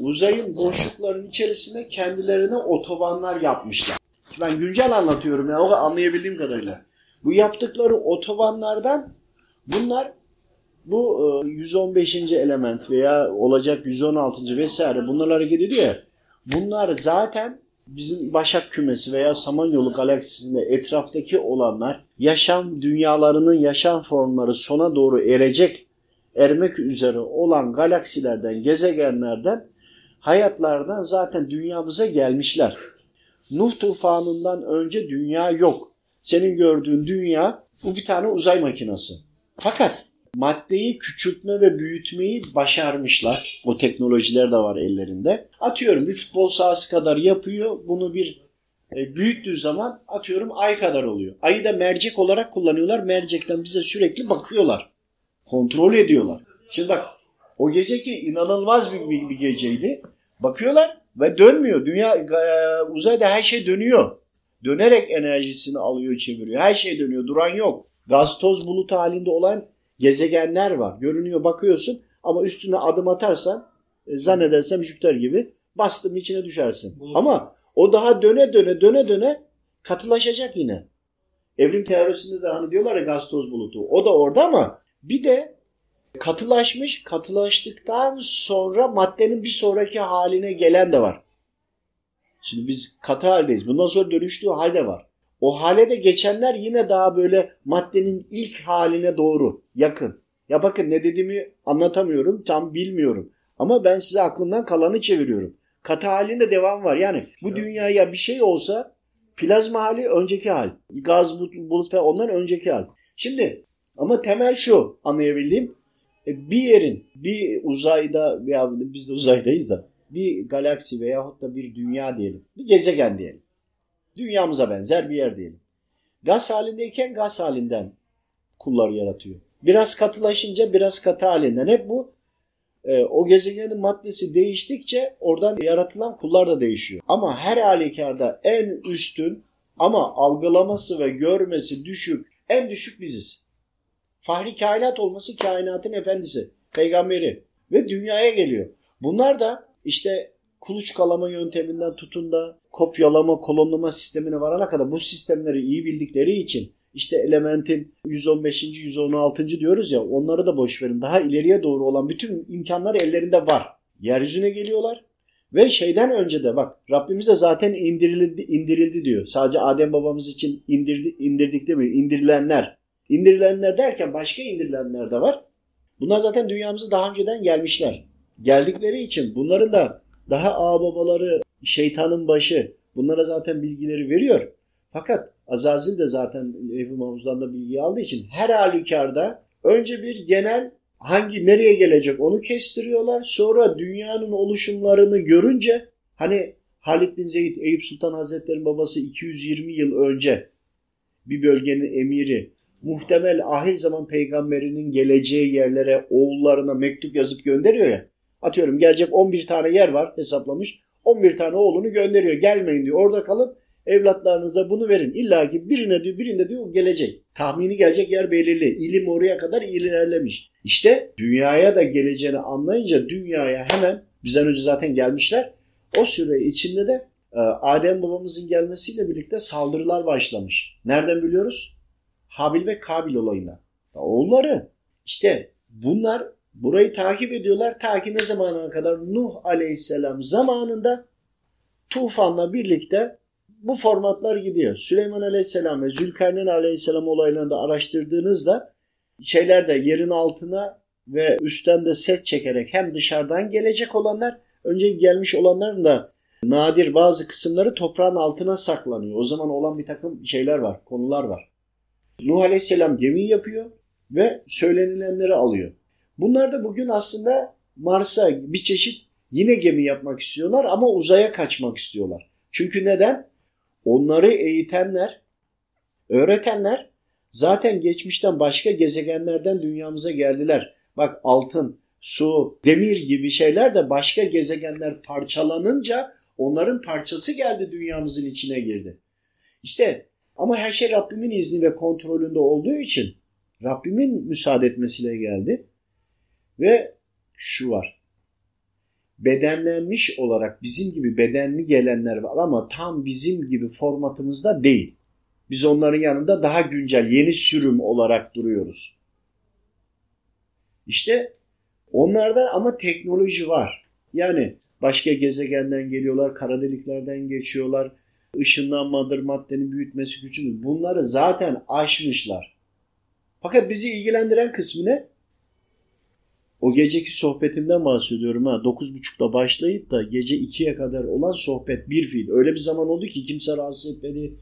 uzayın boşlukların içerisinde kendilerine otobanlar yapmışlar. Ben güncel anlatıyorum ya o anlayabildiğim kadarıyla. Bu yaptıkları otobanlardan bunlar bu 115. E, element veya olacak 116. vesaire bunlar hareket ediyor ya. Bunlar zaten bizim Başak kümesi veya Samanyolu galaksisinde etraftaki olanlar yaşam dünyalarının yaşam formları sona doğru erecek, ermek üzere olan galaksilerden, gezegenlerden, hayatlardan zaten dünyamıza gelmişler. Nuh tufanından önce dünya yok. Senin gördüğün dünya bu bir tane uzay makinesi. Fakat maddeyi küçültme ve büyütmeyi başarmışlar. O teknolojiler de var ellerinde. Atıyorum bir futbol sahası kadar yapıyor. Bunu bir e, büyüttüğü zaman atıyorum ay kadar oluyor. Ayı da mercek olarak kullanıyorlar. Mercekten bize sürekli bakıyorlar. Kontrol ediyorlar. Şimdi bak o geceki inanılmaz bir, bir, bir geceydi. Bakıyorlar ve dönmüyor. Dünya e, uzayda her şey dönüyor. Dönerek enerjisini alıyor, çeviriyor. Her şey dönüyor. Duran yok. Gaz toz bulut halinde olan gezegenler var. Görünüyor bakıyorsun ama üstüne adım atarsan e, zannedersem Jüpiter gibi bastım içine düşersin. Bulut. Ama o daha döne döne döne döne katılaşacak yine. Evrim teorisinde de hani diyorlar ya gaz toz bulutu. O da orada ama bir de katılaşmış, katılaştıktan sonra maddenin bir sonraki haline gelen de var. Şimdi biz katı haldeyiz. Bundan sonra dönüştüğü halde var. O hale de geçenler yine daha böyle maddenin ilk haline doğru yakın. Ya bakın ne dediğimi anlatamıyorum, tam bilmiyorum. Ama ben size aklımdan kalanı çeviriyorum. Katı halinde devam var. Yani bu dünyaya bir şey olsa plazma hali önceki hal. Gaz, bulut ve ondan önceki hal. Şimdi ama temel şu anlayabildiğim. E, bir yerin bir uzayda veya biz de uzaydayız da bir galaksi veyahut da bir dünya diyelim. Bir gezegen diyelim. Dünyamıza benzer bir yer diyelim. Gaz halindeyken gaz halinden kullar yaratıyor. Biraz katılaşınca biraz katı halinden. Hep bu e, o gezegenin maddesi değiştikçe oradan yaratılan kullar da değişiyor. Ama her halükarda en üstün ama algılaması ve görmesi düşük, en düşük biziz. Fahri kainat olması kainatın efendisi, peygamberi ve dünyaya geliyor. Bunlar da işte kuluçkalama yönteminden tutun da kopyalama, kolonlama sistemine varana kadar bu sistemleri iyi bildikleri için işte elementin 115. 116. diyoruz ya onları da boş verin. Daha ileriye doğru olan bütün imkanlar ellerinde var. Yeryüzüne geliyorlar ve şeyden önce de bak Rabbimize zaten indirildi, indirildi diyor. Sadece Adem babamız için indirdi, indirdik demiyor. İndirilenler. İndirilenler derken başka indirilenler de var. Bunlar zaten dünyamıza daha önceden gelmişler. Geldikleri için bunların da daha ağababaları, şeytanın başı bunlara zaten bilgileri veriyor. Fakat Azazil de zaten Ebu Mahmuz'dan da bilgi aldığı için her halükarda önce bir genel hangi nereye gelecek onu kestiriyorlar. Sonra dünyanın oluşumlarını görünce hani Halid bin Zeyd Eyüp Sultan Hazretleri'nin babası 220 yıl önce bir bölgenin emiri muhtemel ahir zaman peygamberinin geleceği yerlere oğullarına mektup yazıp gönderiyor ya. Atıyorum gelecek 11 tane yer var hesaplamış. 11 tane oğlunu gönderiyor. Gelmeyin diyor. Orada kalın evlatlarınıza bunu verin. İlla ki birine diyor, birinde diyor gelecek. Tahmini gelecek yer belirli. İlim oraya kadar ilerlemiş. İşte dünyaya da geleceğini anlayınca dünyaya hemen bizden önce zaten gelmişler. O süre içinde de e, Adem babamızın gelmesiyle birlikte saldırılar başlamış. Nereden biliyoruz? Habil ve Kabil olayına. Oğulları. İşte bunlar Burayı takip ediyorlar ta ki ne zamana kadar Nuh aleyhisselam zamanında tufanla birlikte bu formatlar gidiyor. Süleyman aleyhisselam ve Zülkarneyn aleyhisselam olaylarını da araştırdığınızda şeyler de yerin altına ve üstten de set çekerek hem dışarıdan gelecek olanlar önce gelmiş olanların da nadir bazı kısımları toprağın altına saklanıyor. O zaman olan bir takım şeyler var, konular var. Nuh aleyhisselam gemi yapıyor ve söylenilenleri alıyor. Bunlar da bugün aslında Mars'a bir çeşit yine gemi yapmak istiyorlar ama uzaya kaçmak istiyorlar. Çünkü neden? Onları eğitenler, öğretenler zaten geçmişten başka gezegenlerden dünyamıza geldiler. Bak altın, su, demir gibi şeyler de başka gezegenler parçalanınca onların parçası geldi dünyamızın içine girdi. İşte ama her şey Rabbimin izni ve kontrolünde olduğu için Rabbimin müsaade etmesiyle geldi. Ve şu var. bedenlenmiş olarak bizim gibi bedenli gelenler var ama tam bizim gibi formatımızda değil. Biz onların yanında daha güncel, yeni sürüm olarak duruyoruz. İşte onlarda ama teknoloji var. Yani başka gezegenden geliyorlar, kara deliklerden geçiyorlar, ışınlanmadır, maddenin büyütmesi gücüdür. Bunları zaten aşmışlar. Fakat bizi ilgilendiren kısmı ne? O geceki sohbetimden bahsediyorum ha. 9.30'da başlayıp da gece 2'ye kadar olan sohbet bir fiil. Öyle bir zaman oldu ki kimse rahatsız etmedi.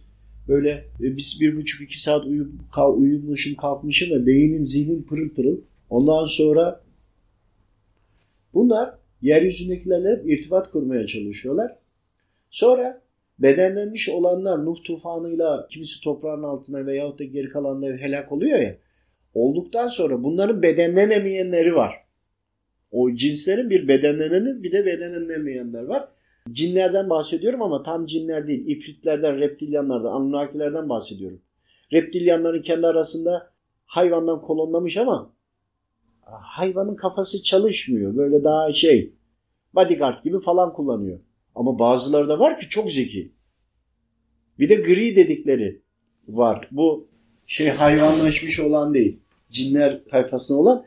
Böyle e, biz bir buçuk iki saat uyup, uyumuşum kalkmışım ve beynim zihnim pırıl pırıl. Ondan sonra bunlar yeryüzündekilerle irtibat kurmaya çalışıyorlar. Sonra bedenlenmiş olanlar Nuh tufanıyla kimisi toprağın altına veyahut da geri kalanları helak oluyor ya. Olduktan sonra bunların bedenlenemeyenleri var. O cinslerin bir bedenleneni bir de bedenlenemeyenler var. Cinlerden bahsediyorum ama tam cinler değil. İfritlerden, reptilyanlardan, anunnakilerden bahsediyorum. Reptilyanların kendi arasında hayvandan kolonlamış ama hayvanın kafası çalışmıyor. Böyle daha şey bodyguard gibi falan kullanıyor. Ama bazıları da var ki çok zeki. Bir de gri dedikleri var. Bu şey hayvanlaşmış olan değil. Cinler tayfasında olan.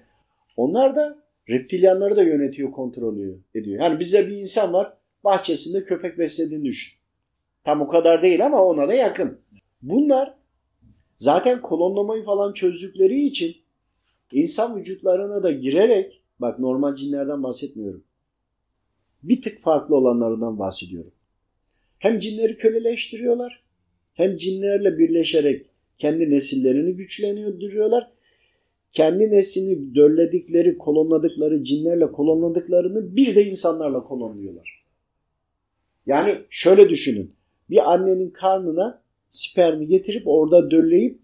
Onlar da reptilyanları da yönetiyor, kontrol ediyor. Yani bize bir insan var bahçesinde köpek beslediğini düşün. Tam o kadar değil ama ona da yakın. Bunlar zaten kolonlamayı falan çözdükleri için insan vücutlarına da girerek bak normal cinlerden bahsetmiyorum. Bir tık farklı olanlardan bahsediyorum. Hem cinleri köleleştiriyorlar hem cinlerle birleşerek kendi nesillerini güçlendiriyorlar. Kendi neslini dölledikleri, kolonladıkları, cinlerle kolonladıklarını bir de insanlarla kolonluyorlar. Yani şöyle düşünün. Bir annenin karnına spermi getirip orada dölleyip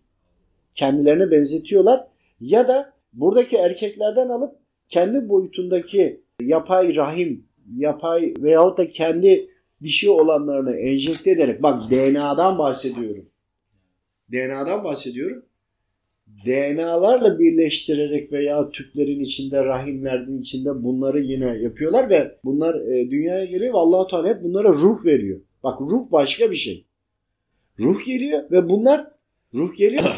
kendilerine benzetiyorlar. Ya da buradaki erkeklerden alıp kendi boyutundaki yapay rahim, yapay veyahut da kendi dişi olanlarını enjekte ederek bak DNA'dan bahsediyorum. DNA'dan bahsediyorum. DNA'larla birleştirerek veya tüplerin içinde, rahimlerin içinde bunları yine yapıyorlar ve bunlar e, dünyaya geliyor ve allah Teala hep bunlara ruh veriyor. Bak ruh başka bir şey. Ruh geliyor ve bunlar ruh geliyor.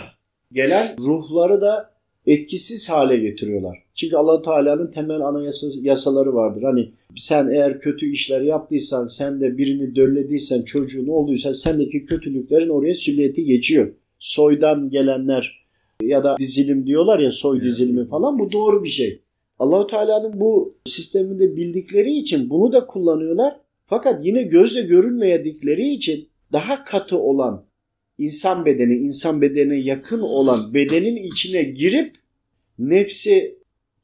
Gelen ruhları da etkisiz hale getiriyorlar. Çünkü allah Teala'nın temel anayasa yasaları vardır. Hani sen eğer kötü işler yaptıysan, sen de birini döllediysen, çocuğun olduysa sendeki kötülüklerin oraya süliyeti geçiyor. Soydan gelenler ya da dizilim diyorlar ya soy dizilimi falan bu doğru bir şey. Allahu Teala'nın bu sisteminde bildikleri için bunu da kullanıyorlar. Fakat yine gözle görünmeyedikleri için daha katı olan insan bedeni, insan bedenine yakın olan bedenin içine girip nefsi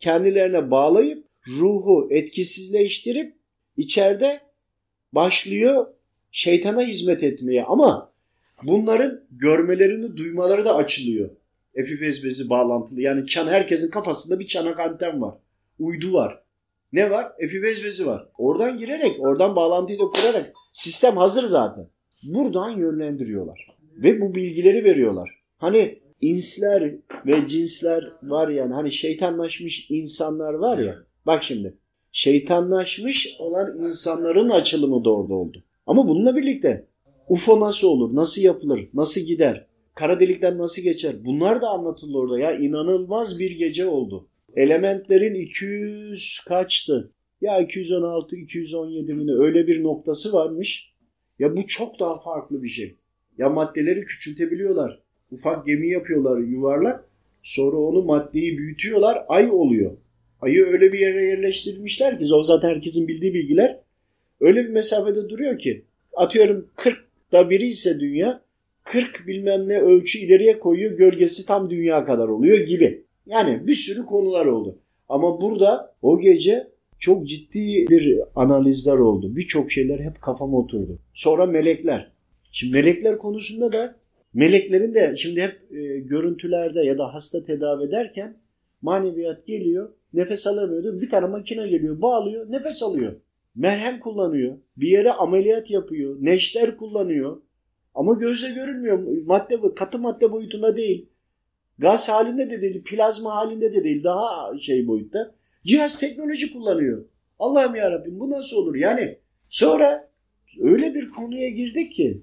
kendilerine bağlayıp ruhu etkisizleştirip içeride başlıyor şeytana hizmet etmeye ama bunların görmelerini duymaları da açılıyor. Epifez bezi bağlantılı. Yani çan herkesin kafasında bir çanak anten var. Uydu var. Ne var? Epifez bezi var. Oradan girerek, oradan bağlantıyı da kurarak sistem hazır zaten. Buradan yönlendiriyorlar. Ve bu bilgileri veriyorlar. Hani insler ve cinsler var yani hani şeytanlaşmış insanlar var ya. Bak şimdi şeytanlaşmış olan insanların açılımı da orada oldu. Ama bununla birlikte UFO nasıl olur, nasıl yapılır, nasıl gider, kara delikten nasıl geçer bunlar da anlatıldı orada. Ya inanılmaz bir gece oldu. Elementlerin 200 kaçtı? Ya 216, 217 mi öyle bir noktası varmış. Ya bu çok daha farklı bir şey. Ya maddeleri küçültebiliyorlar. Ufak gemi yapıyorlar yuvarlak. Sonra onu maddeyi büyütüyorlar. Ay oluyor. Ayı öyle bir yere yerleştirmişler ki o zaten herkesin bildiği bilgiler. Öyle bir mesafede duruyor ki atıyorum 40'da biri ise dünya 40 bilmem ne ölçü ileriye koyuyor gölgesi tam dünya kadar oluyor gibi. Yani bir sürü konular oldu. Ama burada o gece çok ciddi bir analizler oldu. Birçok şeyler hep kafama oturdu. Sonra melekler. Şimdi melekler konusunda da meleklerin de şimdi hep e, görüntülerde ya da hasta tedavi ederken maneviyat geliyor Nefes alamıyordu. Bir tane makine geliyor bağlıyor nefes alıyor. Merhem kullanıyor. Bir yere ameliyat yapıyor. Neşter kullanıyor. Ama gözle görünmüyor. Madde katı madde boyutunda değil. Gaz halinde de değil, plazma halinde de değil. Daha şey boyutta. Cihaz teknoloji kullanıyor. Allah'ım ya Rabbim bu nasıl olur? Yani sonra öyle bir konuya girdik ki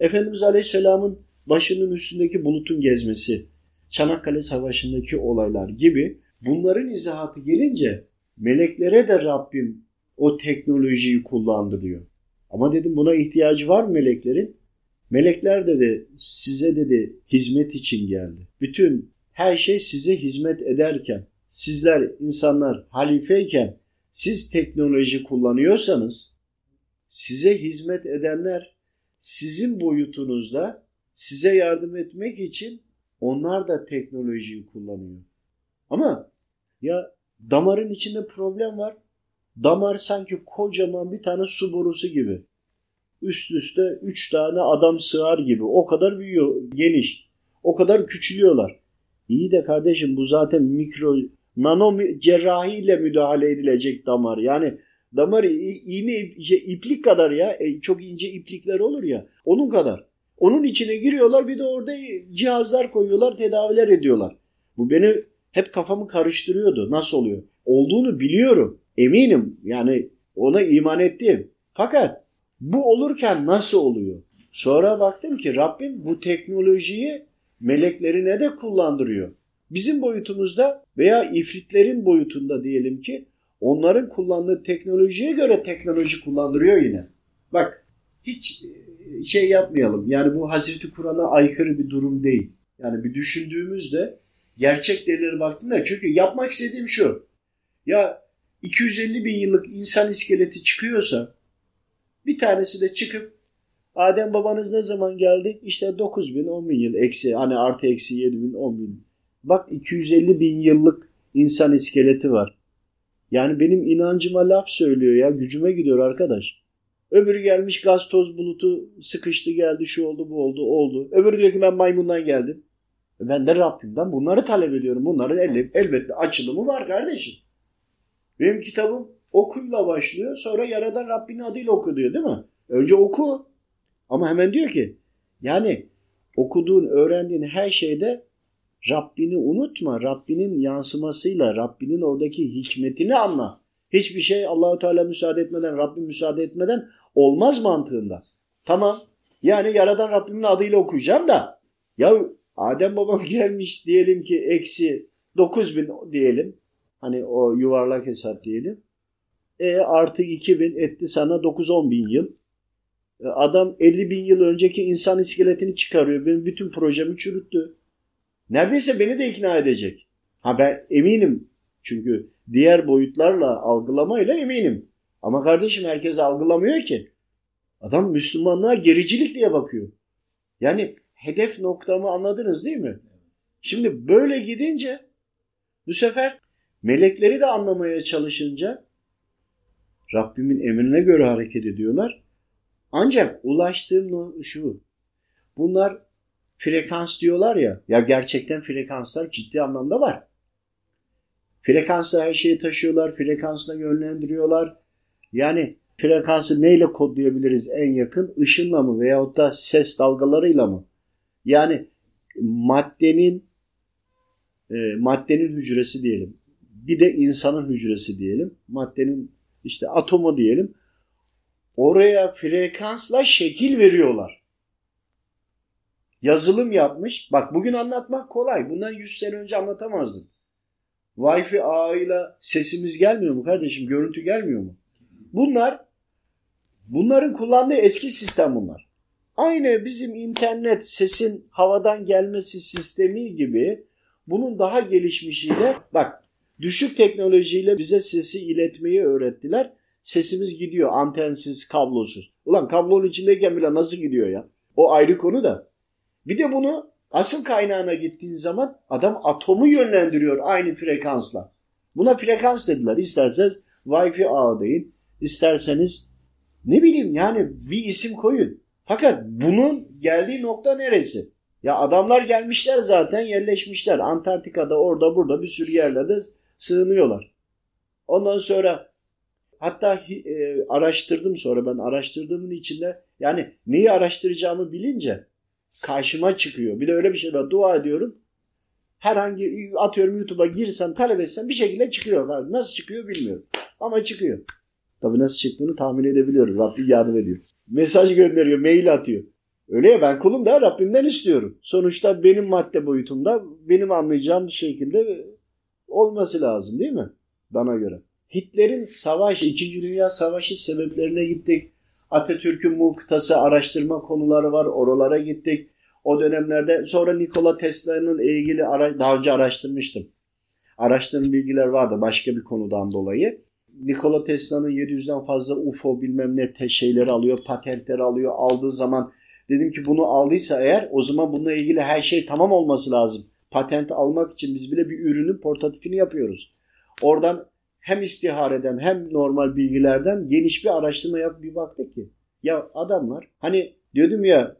Efendimiz Aleyhisselam'ın başının üstündeki bulutun gezmesi, Çanakkale Savaşı'ndaki olaylar gibi bunların izahatı gelince meleklere de Rabbim o teknolojiyi kullandırıyor. Ama dedim buna ihtiyacı var mı meleklerin? Melekler dedi size dedi hizmet için geldi. Bütün her şey size hizmet ederken, sizler insanlar halifeyken siz teknoloji kullanıyorsanız size hizmet edenler sizin boyutunuzda size yardım etmek için onlar da teknolojiyi kullanıyor. Ama ya damarın içinde problem var. Damar sanki kocaman bir tane su borusu gibi. Üst üste üç tane adam sığar gibi. O kadar büyüyor, geniş. O kadar küçülüyorlar. İyi de kardeşim bu zaten mikro, nano cerrahiyle müdahale edilecek damar. Yani damar iğne iplik kadar ya. E, çok ince iplikler olur ya. Onun kadar. Onun içine giriyorlar bir de orada cihazlar koyuyorlar, tedaviler ediyorlar. Bu beni hep kafamı karıştırıyordu. Nasıl oluyor? Olduğunu biliyorum. Eminim. Yani ona iman ettim. Fakat bu olurken nasıl oluyor? Sonra baktım ki Rabbim bu teknolojiyi meleklerine de kullandırıyor. Bizim boyutumuzda veya ifritlerin boyutunda diyelim ki onların kullandığı teknolojiye göre teknoloji kullandırıyor yine. Bak hiç şey yapmayalım. Yani bu Hazreti Kur'an'a aykırı bir durum değil. Yani bir düşündüğümüzde gerçek delilere baktığımda çünkü yapmak istediğim şu. Ya 250 bin yıllık insan iskeleti çıkıyorsa bir tanesi de çıkıp Adem babanız ne zaman geldi? İşte 9 bin 10 bin yıl eksi hani artı eksi 7 bin 10 bin. Bak 250 bin yıllık insan iskeleti var. Yani benim inancıma laf söylüyor ya gücüme gidiyor arkadaş. Öbürü gelmiş gaz toz bulutu sıkıştı geldi şu oldu bu oldu oldu. Öbürü diyor ki ben maymundan geldim. E ben de Rabbimden bunları talep ediyorum. Bunların el, elbette açılımı var kardeşim. Benim kitabım okuyla başlıyor sonra yaradan Rabbinin adıyla oku diyor değil mi? Önce oku ama hemen diyor ki yani okuduğun, öğrendiğin her şeyde Rabbini unutma. Rabbinin yansımasıyla, Rabbinin oradaki hikmetini anla. Hiçbir şey Allahu Teala müsaade etmeden, Rabbim müsaade etmeden olmaz mantığında. Tamam. Yani yaradan Rabbimin adıyla okuyacağım da ya Adem babam gelmiş diyelim ki eksi 9000 diyelim. Hani o yuvarlak hesap diyelim. E artı 2000 etti sana 9-10 bin yıl. E, adam 50 bin yıl önceki insan iskeletini çıkarıyor. Benim bütün projemi çürüttü. Neredeyse beni de ikna edecek. Ha ben eminim. Çünkü diğer boyutlarla algılamayla eminim. Ama kardeşim herkes algılamıyor ki. Adam Müslümanlığa gericilik diye bakıyor. Yani hedef noktamı anladınız değil mi? Şimdi böyle gidince bu sefer melekleri de anlamaya çalışınca Rabbimin emrine göre hareket ediyorlar. Ancak ulaştığım şu. Bunlar frekans diyorlar ya. Ya gerçekten frekanslar ciddi anlamda var. Frekansla her şeyi taşıyorlar. Frekansla yönlendiriyorlar. Yani frekansı neyle kodlayabiliriz en yakın? Işınla mı veyahut da ses dalgalarıyla mı? Yani maddenin e, maddenin hücresi diyelim. Bir de insanın hücresi diyelim. Maddenin işte atomu diyelim. Oraya frekansla şekil veriyorlar. Yazılım yapmış. Bak bugün anlatmak kolay. Bundan 100 sene önce anlatamazdın. Wi-Fi ağıyla sesimiz gelmiyor mu kardeşim? Görüntü gelmiyor mu? Bunlar bunların kullandığı eski sistem bunlar. Aynı bizim internet sesin havadan gelmesi sistemi gibi bunun daha gelişmişiyle bak düşük teknolojiyle bize sesi iletmeyi öğrettiler. Sesimiz gidiyor antensiz, kablosuz. Ulan kablonun içindeyken bile nasıl gidiyor ya? O ayrı konu da. Bir de bunu asıl kaynağına gittiğin zaman adam atomu yönlendiriyor aynı frekansla. Buna frekans dediler. İsterseniz Wi-Fi ağı deyin. İsterseniz ne bileyim yani bir isim koyun. Fakat bunun geldiği nokta neresi? Ya adamlar gelmişler zaten yerleşmişler. Antarktika'da orada burada bir sürü yerlerde sığınıyorlar. Ondan sonra hatta e, araştırdım sonra ben araştırdığımın içinde yani neyi araştıracağımı bilince karşıma çıkıyor. Bir de öyle bir şey var. Dua ediyorum. Herhangi atıyorum YouTube'a girsem talep etsem bir şekilde çıkıyor. Nasıl çıkıyor bilmiyorum. ama çıkıyor. Tabii nasıl çıktığını tahmin edebiliyorum. Rabbim yardım ediyor. Mesaj gönderiyor, mail atıyor. Öyle ya ben kulum da Rabbimden istiyorum. Sonuçta benim madde boyutumda benim anlayacağım şekilde olması lazım değil mi? Bana göre. Hitler'in savaş, 2. Dünya Savaşı sebeplerine gittik. Atatürk'ün muhtası araştırma konuları var. Oralara gittik. O dönemlerde sonra Nikola Tesla'nın ilgili ara, daha önce araştırmıştım. Araştırdığım bilgiler vardı başka bir konudan dolayı. Nikola Tesla'nın 700'den fazla UFO bilmem ne te şeyleri alıyor, patentleri alıyor. Aldığı zaman dedim ki bunu aldıysa eğer o zaman bununla ilgili her şey tamam olması lazım. Patent almak için biz bile bir ürünün portatifini yapıyoruz. Oradan hem istihareden hem normal bilgilerden geniş bir araştırma yapıp bir baktık ki ya adamlar hani diyordum ya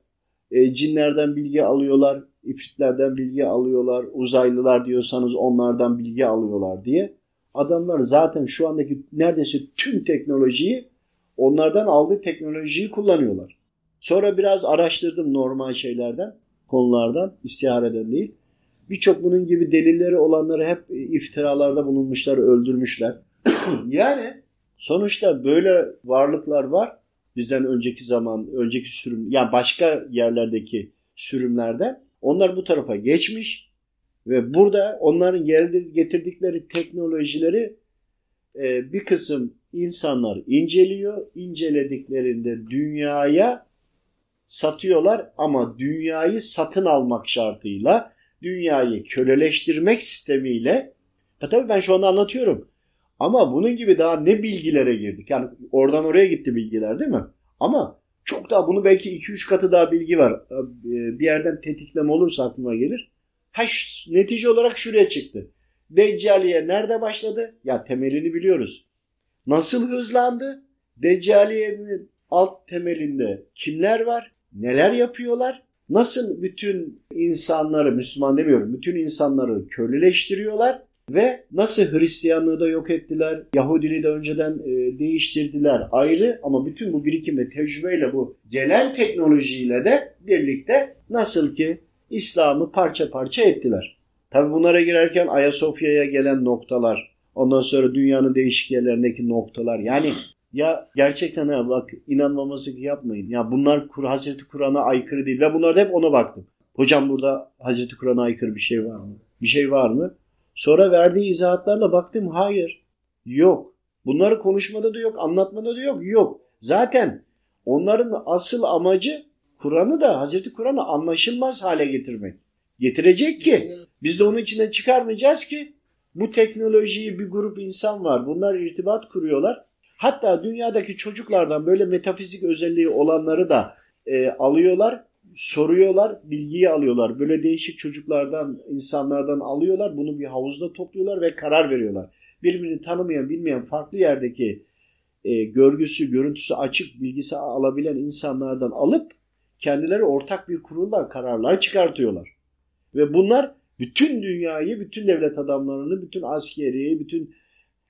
e, cinlerden bilgi alıyorlar, ifritlerden bilgi alıyorlar, uzaylılar diyorsanız onlardan bilgi alıyorlar diye. Adamlar zaten şu andaki neredeyse tüm teknolojiyi onlardan aldığı teknolojiyi kullanıyorlar. Sonra biraz araştırdım normal şeylerden, konulardan, istihareden değil. Birçok bunun gibi delilleri olanları hep iftiralarda bulunmuşlar, öldürmüşler. yani sonuçta böyle varlıklar var. Bizden önceki zaman, önceki sürüm, yani başka yerlerdeki sürümlerden. Onlar bu tarafa geçmiş ve burada onların getirdikleri teknolojileri e, bir kısım insanlar inceliyor. İncelediklerinde dünyaya satıyorlar ama dünyayı satın almak şartıyla dünyayı köleleştirmek sistemiyle ha tabii ben şu anda anlatıyorum. Ama bunun gibi daha ne bilgilere girdik. Yani oradan oraya gitti bilgiler değil mi? Ama çok daha bunu belki 2-3 katı daha bilgi var. Ee, bir yerden tetikleme olursa aklıma gelir. Ha, netice olarak şuraya çıktı. Deccaliye nerede başladı? Ya temelini biliyoruz. Nasıl hızlandı? Deccaliye'nin alt temelinde kimler var? Neler yapıyorlar? Nasıl bütün insanları, Müslüman demiyorum, bütün insanları köleleştiriyorlar ve nasıl Hristiyanlığı da yok ettiler, Yahudiliği de önceden e, değiştirdiler ayrı ama bütün bu birikim ve tecrübeyle bu gelen teknolojiyle de birlikte nasıl ki İslam'ı parça parça ettiler. Tabi bunlara girerken Ayasofya'ya gelen noktalar, ondan sonra dünyanın değişik yerlerindeki noktalar yani ya gerçekten ha bak inanmaması yapmayın. Ya bunlar Kur Hazreti Kur'an'a aykırı değil. Ve bunlarda hep ona baktım. Hocam burada Hazreti Kur'an'a aykırı bir şey var mı? Bir şey var mı? Sonra verdiği izahatlarla baktım hayır. Yok. Bunları konuşmada da yok, anlatmada da yok. Yok. Zaten onların asıl amacı Kur'an'ı da Hazreti Kur'an'ı anlaşılmaz hale getirmek. Getirecek ki biz de onun içinden çıkarmayacağız ki bu teknolojiyi bir grup insan var. Bunlar irtibat kuruyorlar. Hatta dünyadaki çocuklardan böyle metafizik özelliği olanları da e, alıyorlar, soruyorlar, bilgiyi alıyorlar. Böyle değişik çocuklardan, insanlardan alıyorlar. Bunu bir havuzda topluyorlar ve karar veriyorlar. Birbirini tanımayan, bilmeyen farklı yerdeki e, görgüsü, görüntüsü açık bilgisi alabilen insanlardan alıp kendileri ortak bir kurulla kararlar çıkartıyorlar. Ve bunlar bütün dünyayı, bütün devlet adamlarını, bütün askeri, bütün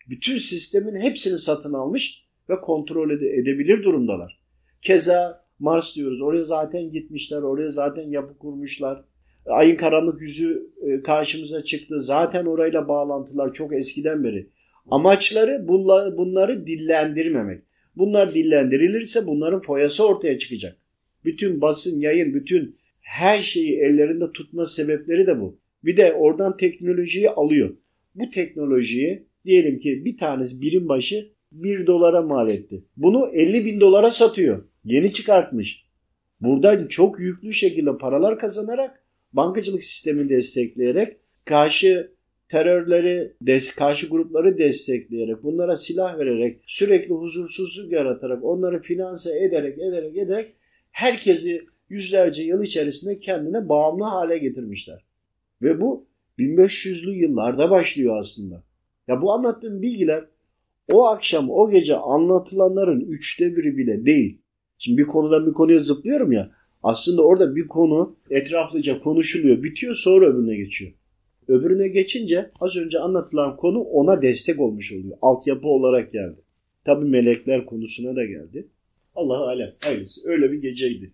bütün sistemin hepsini satın almış ve kontrol ede- edebilir durumdalar. Keza Mars diyoruz. Oraya zaten gitmişler. Oraya zaten yapı kurmuşlar. Ayın karanlık yüzü e, karşımıza çıktı. Zaten orayla bağlantılar çok eskiden beri. Amaçları bunları dillendirmemek. Bunlar dillendirilirse bunların foyası ortaya çıkacak. Bütün basın, yayın, bütün her şeyi ellerinde tutma sebepleri de bu. Bir de oradan teknolojiyi alıyor. Bu teknolojiyi diyelim ki bir tanesi birim başı 1 dolara mal etti. Bunu 50 bin dolara satıyor. Yeni çıkartmış. Buradan çok yüklü şekilde paralar kazanarak bankacılık sistemini destekleyerek karşı terörleri, karşı grupları destekleyerek, bunlara silah vererek, sürekli huzursuzluk yaratarak, onları finanse ederek, ederek, ederek herkesi yüzlerce yıl içerisinde kendine bağımlı hale getirmişler. Ve bu 1500'lü yıllarda başlıyor aslında. Ya bu anlattığım bilgiler o akşam o gece anlatılanların üçte biri bile değil. Şimdi bir konudan bir konuya zıplıyorum ya. Aslında orada bir konu etraflıca konuşuluyor, bitiyor sonra öbürüne geçiyor. Öbürüne geçince az önce anlatılan konu ona destek olmuş oluyor. Altyapı olarak geldi. Tabi melekler konusuna da geldi. Allah alem. Hayırlısı. Öyle bir geceydi.